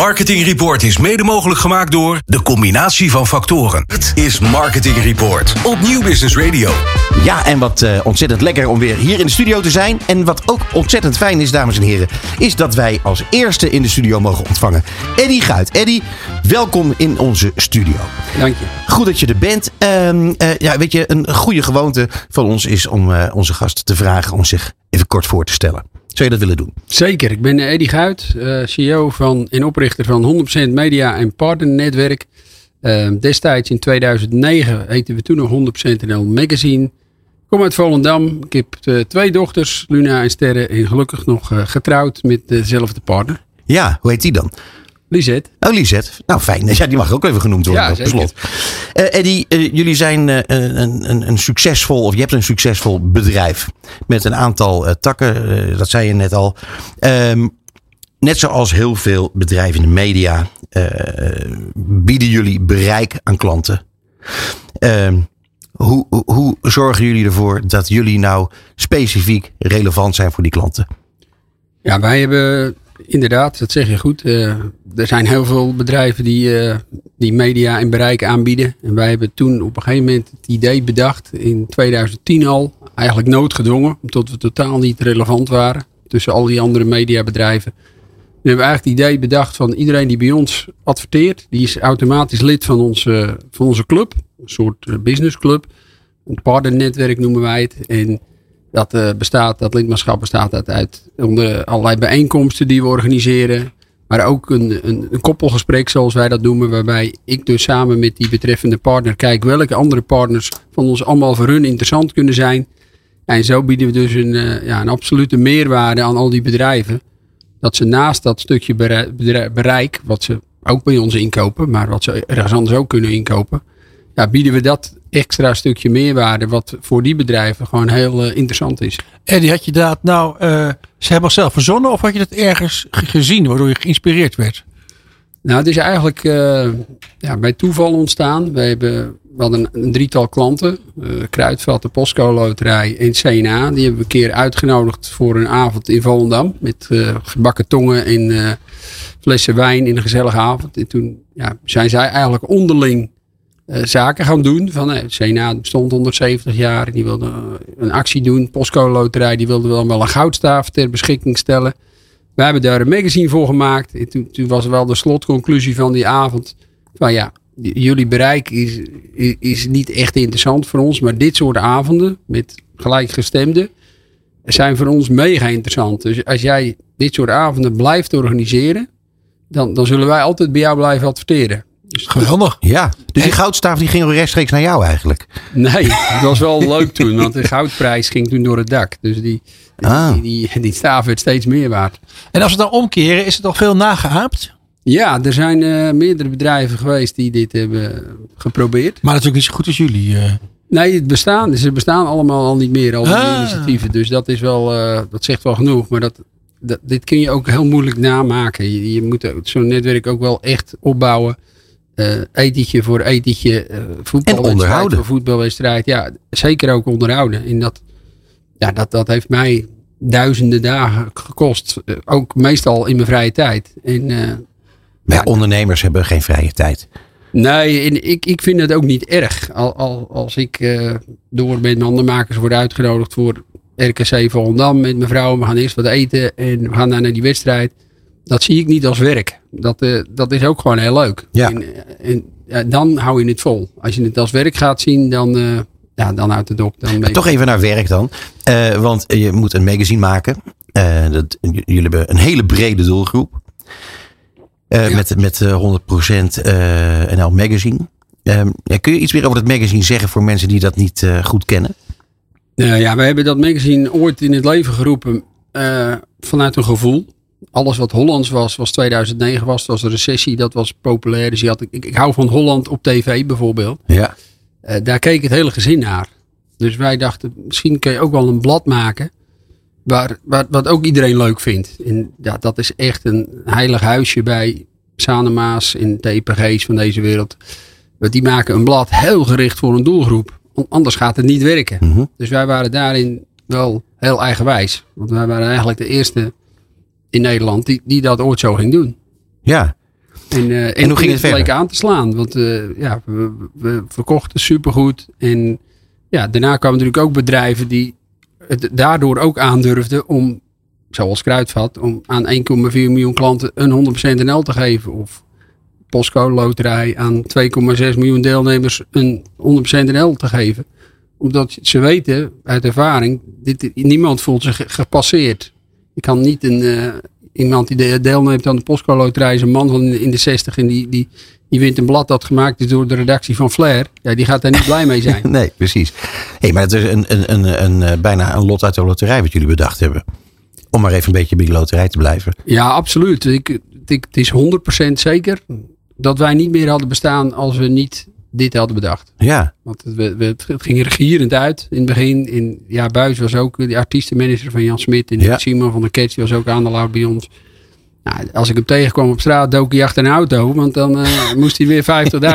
Marketing Report is mede mogelijk gemaakt door de combinatie van factoren. Het is Marketing Report op Nieuw Business Radio. Ja, en wat uh, ontzettend lekker om weer hier in de studio te zijn. En wat ook ontzettend fijn is, dames en heren, is dat wij als eerste in de studio mogen ontvangen Eddy Guit. Eddy, welkom in onze studio. Dank je. Goed dat je er bent. Uh, uh, ja, weet je, een goede gewoonte van ons is om onze gast te vragen om zich even kort voor te stellen. Zou je dat willen doen? Zeker. Ik ben Eddy Guit, uh, CEO van, en oprichter van 100% Media en Partnernetwerk. Uh, destijds in 2009 heten we toen nog 100% NL Magazine. Ik kom uit Volendam. Ik heb uh, twee dochters, Luna en Sterre. En gelukkig nog getrouwd met dezelfde partner. Ja, hoe heet die dan? Lisette. Oh, Lisette. Nou, fijn. Ja, die mag ook even genoemd worden. Ja, slot. Uh, Eddie, uh, jullie zijn uh, een, een, een, succesvol, of je hebt een succesvol bedrijf. Met een aantal takken, dat zei je net al. Um, net zoals heel veel bedrijven in de media bieden jullie bereik aan klanten. Ehm, hoe, hoe zorgen jullie ervoor dat jullie nou specifiek relevant zijn voor die klanten? Ja, wij hebben inderdaad, dat zeg je goed. Uh, er zijn heel veel bedrijven die, uh, die media en bereik aanbieden. En wij hebben toen op een gegeven moment het idee bedacht, in 2010 al, eigenlijk noodgedwongen, omdat we totaal niet relevant waren tussen al die andere mediabedrijven. We hebben eigenlijk het idee bedacht van iedereen die bij ons adverteert, die is automatisch lid van onze, van onze club, een soort eh, businessclub. Een partnernetwerk noemen wij het. En dat, uh, bestaat, dat lidmaatschap bestaat uit, onder allerlei bijeenkomsten die we organiseren. Maar ook een, een, een, koppelgesprek, zoals wij dat noemen. Waarbij ik dus samen met die betreffende partner kijk welke andere partners van ons allemaal voor hun interessant kunnen zijn. En zo bieden we dus een, uh, ja, een absolute meerwaarde aan al die bedrijven. Dat ze naast dat stukje bereik, wat ze ook bij ons inkopen, maar wat ze ergens anders ook kunnen inkopen. Ja, bieden we dat extra stukje meerwaarde, wat voor die bedrijven gewoon heel uh, interessant is. Eddie, had je dat nou, uh, ze hebben zelf verzonnen of had je dat ergens gezien waardoor je geïnspireerd werd? Nou, het is eigenlijk uh, ja, bij toeval ontstaan. We, hebben, we hadden een, een drietal klanten. Kruidveld, de Postco Loterij en CNA. Die hebben we een keer uitgenodigd voor een avond in Volendam. Met gebakken tongen en flessen wijn in een gezellige avond. En toen ja, zijn zij eigenlijk onderling zaken gaan doen. Van, CNA bestond 170 jaar. Die wilde een actie doen. Postcode Loterij die wilde wel, wel een goudstaaf ter beschikking stellen. We hebben daar een magazine voor gemaakt. En toen, toen was wel de slotconclusie van die avond. Van ja, jullie bereik is, is, is, niet echt interessant voor ons. Maar dit soort avonden met gelijkgestemden zijn voor ons mega interessant. Dus als jij dit soort avonden blijft organiseren. Dan, dan zullen wij altijd bij jou blijven adverteren. Geweldig. Ja, dus die goudstaaf die ging rechtstreeks naar jou eigenlijk? Nee, dat was wel leuk toen, want de goudprijs ging toen door het dak. Dus die, ah. die, die, die, staaf werd steeds meer waard. En als we dan omkeren, is het al veel nageaapt? Ja, er zijn uh, meerdere bedrijven geweest die dit hebben geprobeerd. Maar natuurlijk niet zo goed als jullie. Uh... Nee, het bestaan, ze bestaan allemaal al niet meer, al die ah. initiatieven. Dus dat is wel, uh, dat zegt wel genoeg. Maar dat, dat, dit kun je ook heel moeilijk namaken. Je, je moet zo'n netwerk ook wel echt opbouwen uh, etentje voor etentje, uh, voetbalwedstrijd voor voetbalwedstrijd. Ja, zeker ook onderhouden. En dat, ja, dat, dat heeft mij duizenden dagen gekost. Uh, ook meestal in mijn vrije tijd. En, maar ja, ondernemers hebben geen vrije tijd. Nee, en ik, ik vind het ook niet erg. Al, al, als ik door met mandenmakers word uitgenodigd voor RKC Volendam met mijn vrouw. We gaan eerst wat eten en we gaan dan naar die wedstrijd dat zie ik niet als werk. Dat, uh, dat is ook gewoon heel leuk. Ja. En, en dan hou je het vol. Als je het als werk gaat zien, dan, uh, ja, dan houdt het op. Dan toch even naar werk dan. Uh, want je moet een magazine maken. dat, jullie hebben een hele brede doelgroep. Ja. Met, met 100% NL Magazine. Ehm, kun je iets meer over dat magazine zeggen voor mensen die dat niet goed kennen? ja, we hebben dat magazine ooit in het leven geroepen vanuit een gevoel alles wat Hollands was, was 2009 was. Was een recessie, dat was populair. Dus je had, ik, ik hou van Holland op tv bijvoorbeeld. Ja. Uh, daar keek het hele gezin naar. Dus wij dachten, misschien kun je ook wel een blad maken. Waar, waar, wat ook iedereen leuk vindt. En ja, dat is echt een heilig huisje bij Sanema's en TPG's van deze wereld. Want die maken een blad heel gericht voor een doelgroep. Anders gaat het niet werken. Mhm. Dus wij waren daarin wel heel eigenwijs. Want wij waren eigenlijk de eerste in Nederland die, die dat ooit zo ging doen. Ja, En, uh, en, hoe ging het, het aan te slaan. Want uh, ja, we, we, verkochten supergoed. En ja, daarna kwamen natuurlijk ook bedrijven die het daardoor ook aandurfden om, zoals Kruidvat, om aan 1,4 miljoen klanten een 100% NL te geven. Of Postcode Loterij aan 2,6 miljoen deelnemers een 100% NL te geven. Omdat ze weten uit ervaring, dit, niemand voelt zich gepasseerd. Je kan niet een, uh, iemand die deelneemt aan de Postcode Loterij is een man van in de 60 en die, die, die wint een blad dat gemaakt is door de redactie van Flair. Ja, die gaat daar niet blij mee zijn. nee, precies. Hey, maar het is een, een, een, een, eh, bijna een lot uit de loterij wat jullie bedacht hebben. Om maar even een beetje bij die loterij te blijven. Ja, absoluut. Ik, ik, het is 100% zeker dat wij niet meer hadden bestaan als we niet dit hadden bedacht. Ja. Want het, we, het ging regierend uit in het begin. In, ja, Buis was ook de artiestenmanager van Jan Smit. En ja. Simon van der Ketch was ook aandeelhouder bij ons. Nou, als ik hem tegenkwam op straat, dook hij achter een auto. Want dan uh, moest hij weer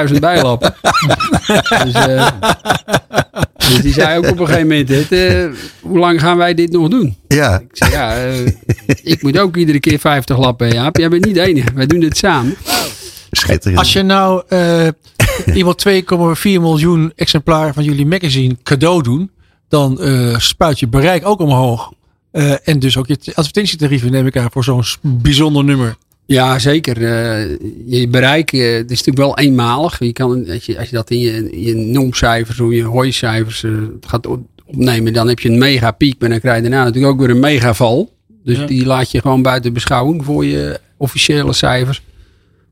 50.000 bijlappen. dus, uh, dus die zei ook op een gegeven moment: dit, uh, Hoe lang gaan wij dit nog doen? Ja. Ik zei: Ja, ik moet ook iedere keer 50 lappen. Jaap. Jij bent niet de enige. Wij doen dit samen. Schitterend. Als je nou uh, iemand 2,4 miljoen exemplaren van jullie magazine cadeau doen, dan uh, spuit je bereik ook omhoog. Uh, en dus ook je advertentietarieven neem ik aan voor zo'n bijzonder nummer. Ja, zeker. Uh, je bereik uh, het is natuurlijk wel eenmalig. Je kan, als, je, als je dat in je, je noemcijfers of je hooicijfers uh, gaat opnemen, dan heb je een mega piek. Maar dan krijg je daarna natuurlijk ook weer een megaval. Dus ja. die laat je gewoon buiten beschouwing voor je officiële cijfers.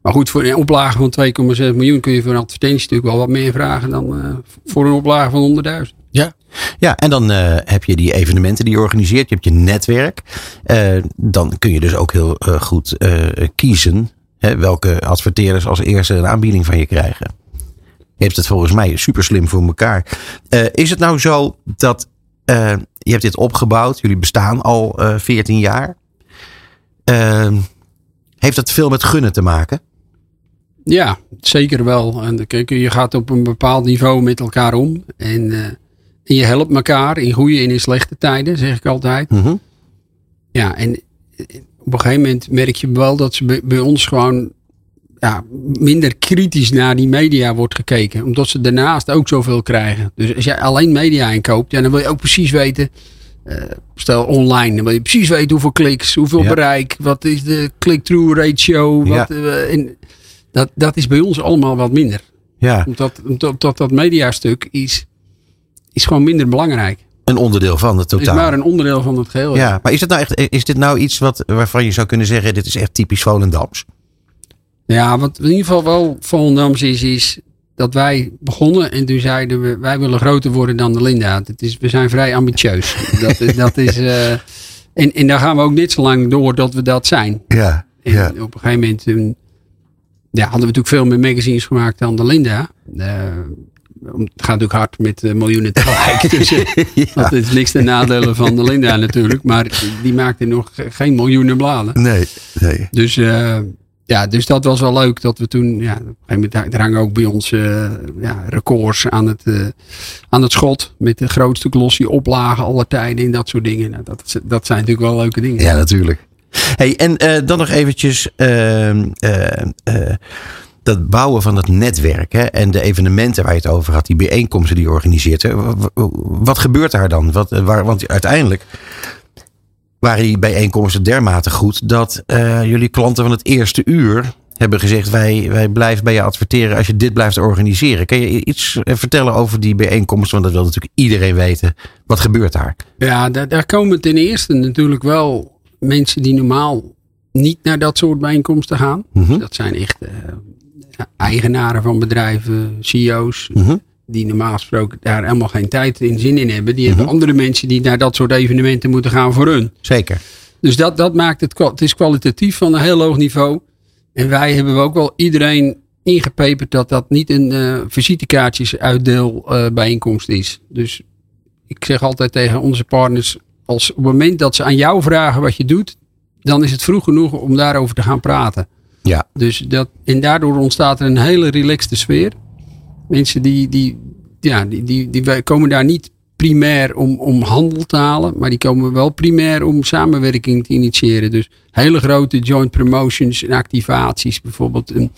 Maar goed, voor een oplage van 2,6 miljoen kun je voor een advertentie natuurlijk wel wat meer vragen dan uh, voor een oplage van 100.000. Ja. Ja, en dan uh, heb je die evenementen die je organiseert. Je hebt je netwerk. Uh, dan kun je dus ook heel goed kiezen hè, welke adverteerders als eerste een aanbieding van je krijgen. Je hebt het volgens mij super slim voor elkaar. is het nou zo dat je hebt dit opgebouwd. Jullie bestaan al 14 jaar. heeft dat veel met gunnen te maken? Ja, zeker wel. En kijk, je gaat op een bepaald niveau met elkaar om. En, uh, en je helpt elkaar in goede en in slechte tijden, zeg ik altijd. Mm -hmm. Ja, en op een gegeven moment merk je wel dat ze bij, bij, ons gewoon ja, minder kritisch naar die media wordt gekeken. Omdat ze daarnaast ook zoveel krijgen. Dus als jij alleen media inkoopt, ja, dan wil je ook precies weten. Uh, stel online, dan wil je precies weten hoeveel kliks, hoeveel ja. bereik, wat is de click-through ratio. Wat, ja. uh, en, dat, dat is bij ons allemaal wat minder. Ja. Omdat, omdat dat, dat mediastuk is, is gewoon minder belangrijk. Een onderdeel van het totaal. Het is maar een onderdeel van het geheel. Ja, maar is, het nou echt, is dit nou iets wat, waarvan je zou kunnen zeggen: dit is echt typisch Volendams? Ja, wat in ieder geval wel Volendams is, is dat wij begonnen en toen zeiden we: wij willen groter worden dan de Linda. Het is, we zijn vrij ambitieus. dat, dat is, uh, en, en daar gaan we ook niet zo lang door dat we dat zijn. Ja. En ja. op een gegeven moment. Toen, ja, hadden we natuurlijk veel meer magazines gemaakt dan de Linda. Uh, het gaat natuurlijk hard met uh, miljoenen tegelijk. dus, ja. Dat is niks ten nadele van de Linda natuurlijk. Maar die maakte nog geen miljoenen bladen. Nee, nee. Dus, uh, ja, dus dat was wel leuk dat we toen... Ja, op een gegeven moment hangen ook bij ons ja, records aan het, aan het schot. Met de grootste glossy oplagen aller tijden en dat soort dingen. Nou, dat, dat zijn natuurlijk wel leuke dingen. Ja, natuurlijk. Hey, en uh, dan nog eventjes uh, uh, dat bouwen van het netwerk hè, en de evenementen waar je het over had, die bijeenkomsten die je organiseert. Hè, wat gebeurt daar dan? Wat, waar, want uiteindelijk waren die bijeenkomsten dermate goed dat jullie klanten van het eerste uur hebben gezegd: wij, wij blijven bij je adverteren als je dit blijft organiseren. Kan je iets vertellen over die bijeenkomsten? Want dat wil natuurlijk iedereen weten. Wat gebeurt daar? Ja, daar, daar komen ten eerste natuurlijk wel mensen die normaal niet naar dat soort bijeenkomsten gaan. Dus dat zijn echt uh, eigenaren van bedrijven, CEO's. Mhm. Die normaal gesproken daar helemaal geen tijd in zin in hebben. Die Mhm. hebben andere mensen die naar dat soort evenementen moeten gaan voor hun. Zeker. Dus dat, dat maakt het, het is kwalitatief van een heel hoog niveau. En wij hebben ook wel iedereen ingepeperd dat dat niet een uh, visitekaartjes uitdeel uh, bijeenkomst is. Dus ik zeg altijd tegen onze partners, als op het moment dat ze aan jou vragen wat je doet, dan is het vroeg genoeg om daarover te gaan praten. Ja. Dus dat, en daardoor ontstaat er een hele relaxte sfeer. Mensen die, die, ja, die, die, die komen daar niet primair om, om handel te halen, maar die komen wel primair om samenwerking te initiëren. Dus hele grote joint promotions en activaties. Bijvoorbeeld een,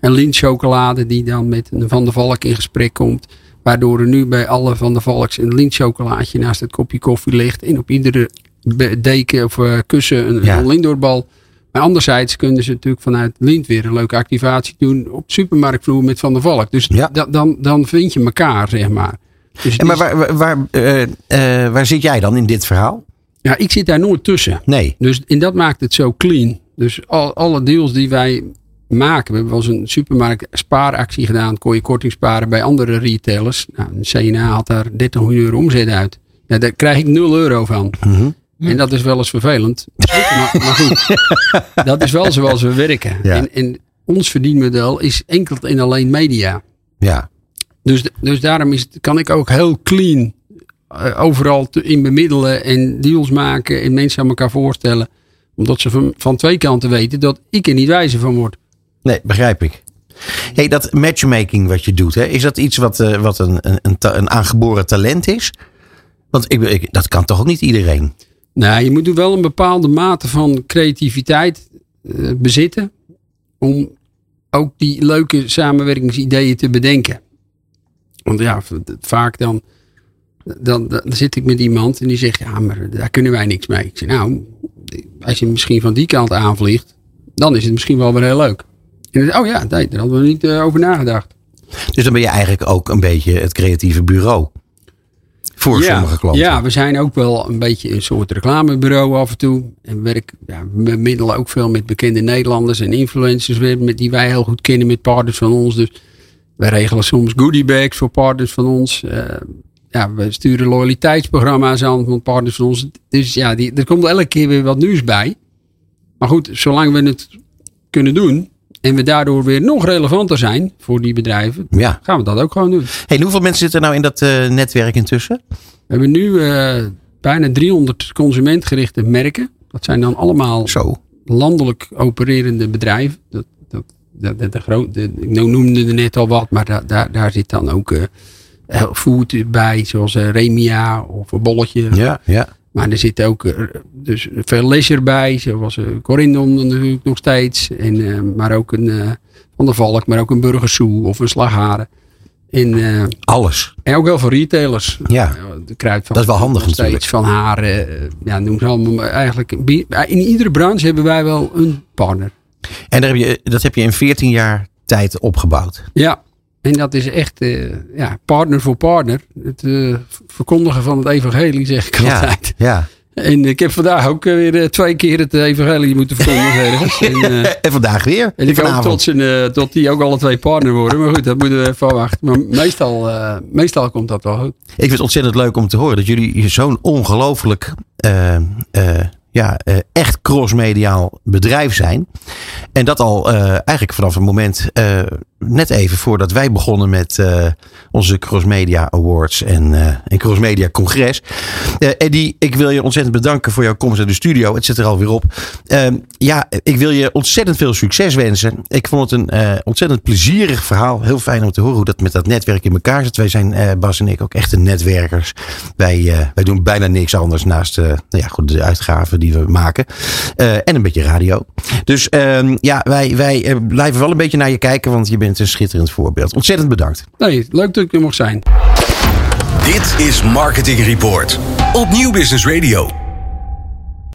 een lintchocolade die dan met een Van der Valk in gesprek komt. Waardoor er nu bij alle Van der Valks een lintchocolaatje naast het kopje koffie ligt. En op iedere deken of uh, kussen een, ja. een lintdoorbal. Maar anderzijds kunnen ze natuurlijk vanuit Lint weer een leuke activatie doen op de supermarktvloer met Van der Valk. Dus ja. dan, dan vind je elkaar, zeg maar. Dus en maar waar, waar, uh, uh, waar zit jij dan in dit verhaal? Ja, ik zit daar nooit tussen. Nee. Dus en dat maakt het zo clean. Dus al, alle deals die wij maken. We hebben wel eens een supermarkt spaaractie gedaan. Kon je korting sparen bij andere retailers. Nou, een CNA had daar 30 miljoen euro omzet uit. Ja, daar krijg ik 0 euro van. Mm En dat is wel eens vervelend. maar, maar, goed, dat is wel zoals we werken. En, en, ons verdienmodel is enkel en alleen media. Ja. Dus, dus daarom is, kan ik ook heel clean uh, overal te, in bemiddelen en deals maken en mensen aan elkaar voorstellen. Omdat ze van, van twee kanten weten dat ik er niet wijzer van word. Nee, begrijp ik. Hey, dat matchmaking wat je doet, hè, is dat iets wat, uh, wat een, een, een, aangeboren talent is? Want ik, ik, dat kan toch ook niet iedereen? Nou, je moet wel een bepaalde mate van creativiteit uh, bezitten. Om ook die leuke samenwerkingsideeën te bedenken. Want ja, vaak dan, dan, dan, zit ik met iemand en die zegt, ja, maar daar kunnen wij niks mee. Ik zeg, nou, als je misschien van die kant aanvliegt, dan is het misschien wel weer heel leuk. En oh ja, nee, daar hadden we niet uh, over nagedacht. Dus dan ben je eigenlijk ook een beetje het creatieve bureau. Voor sommige klanten. Ja, we zijn ook wel een beetje een soort reclamebureau af en toe. En werk, ja, we bemiddelen ook veel met bekende Nederlanders en influencers met die wij heel goed kennen met partners van ons. Dus we regelen soms goodiebags voor partners van ons. Uh, ja, we sturen loyaliteitsprogramma's aan van partners van ons. Dus ja, die, er komt elke keer weer wat nieuws bij. Maar goed, zolang we het kunnen doen, en we daardoor weer nog relevanter zijn voor die bedrijven, ja. gaan we dat ook gewoon doen. Hey, hoeveel mensen zitten er nou in dat uh, netwerk intussen? We hebben nu uh, bijna 300 consumentgerichte merken. Dat zijn dan allemaal Zo. landelijk opererende bedrijven. Dat, dat, dat, de, de, groot, ik noemde er net al wat, maar daar, daar, daar zit dan ook uh, food bij, zoals Remia of een bolletje. Ja, ja. Maar er zit ook eh, dus veel leisure bij. Zoals uh, Corindon natuurlijk nog steeds. En, uh, maar ook een Van der Valk, maar ook een Burgersoe of een Slagharen. En, Alles. En ook wel voor retailers. Ja, de kruid van, dat is wel handig steeds, natuurlijk. Van haren. ja, noem ze allemaal. Eigenlijk, in iedere branche hebben wij wel een partner. En daar heb je, dat heb je in 14 jaar tijd opgebouwd. Ja, en dat is echt uh, ja, partner voor partner. Het uh, verkondigen van het evangelie, zeg ik ja, altijd. Ja. En ik heb vandaag ook weer uh, twee keer het evangelie moeten verkondigen. En, en, vandaag weer? En ik hoop tot, zijn, tot die ook alle twee partner worden. Maar goed, dat moeten we even wachten. Maar meestal, meestal komt dat wel goed. Ik vind het ontzettend leuk om te horen dat jullie zo'n ongelooflijk ja, uh, echt crossmediaal bedrijf zijn. En dat al uh, eigenlijk vanaf het moment uh, net even voordat wij begonnen met onze Crossmedia Awards en, en Crossmedia Congres. Eddie, ik wil je ontzettend bedanken voor jouw komst in de studio. Het zit er alweer op. Ehm, ja, ik wil je ontzettend veel succes wensen. Ik vond het een ontzettend plezierig verhaal. Heel fijn om te horen hoe dat met dat netwerk in elkaar zit. Wij zijn, Bas en ik, ook echte netwerkers. Wij, wij doen bijna niks anders naast nou ja, goed, de uitgaven die we maken. Uh, en een beetje radio. Dus uh, ja, wij, wij uh, blijven wel een beetje naar je kijken, want je bent een schitterend voorbeeld. Ontzettend bedankt. Nee, leuk dat ik er mocht zijn. Dit is Marketing Report op Nieuw Business Radio.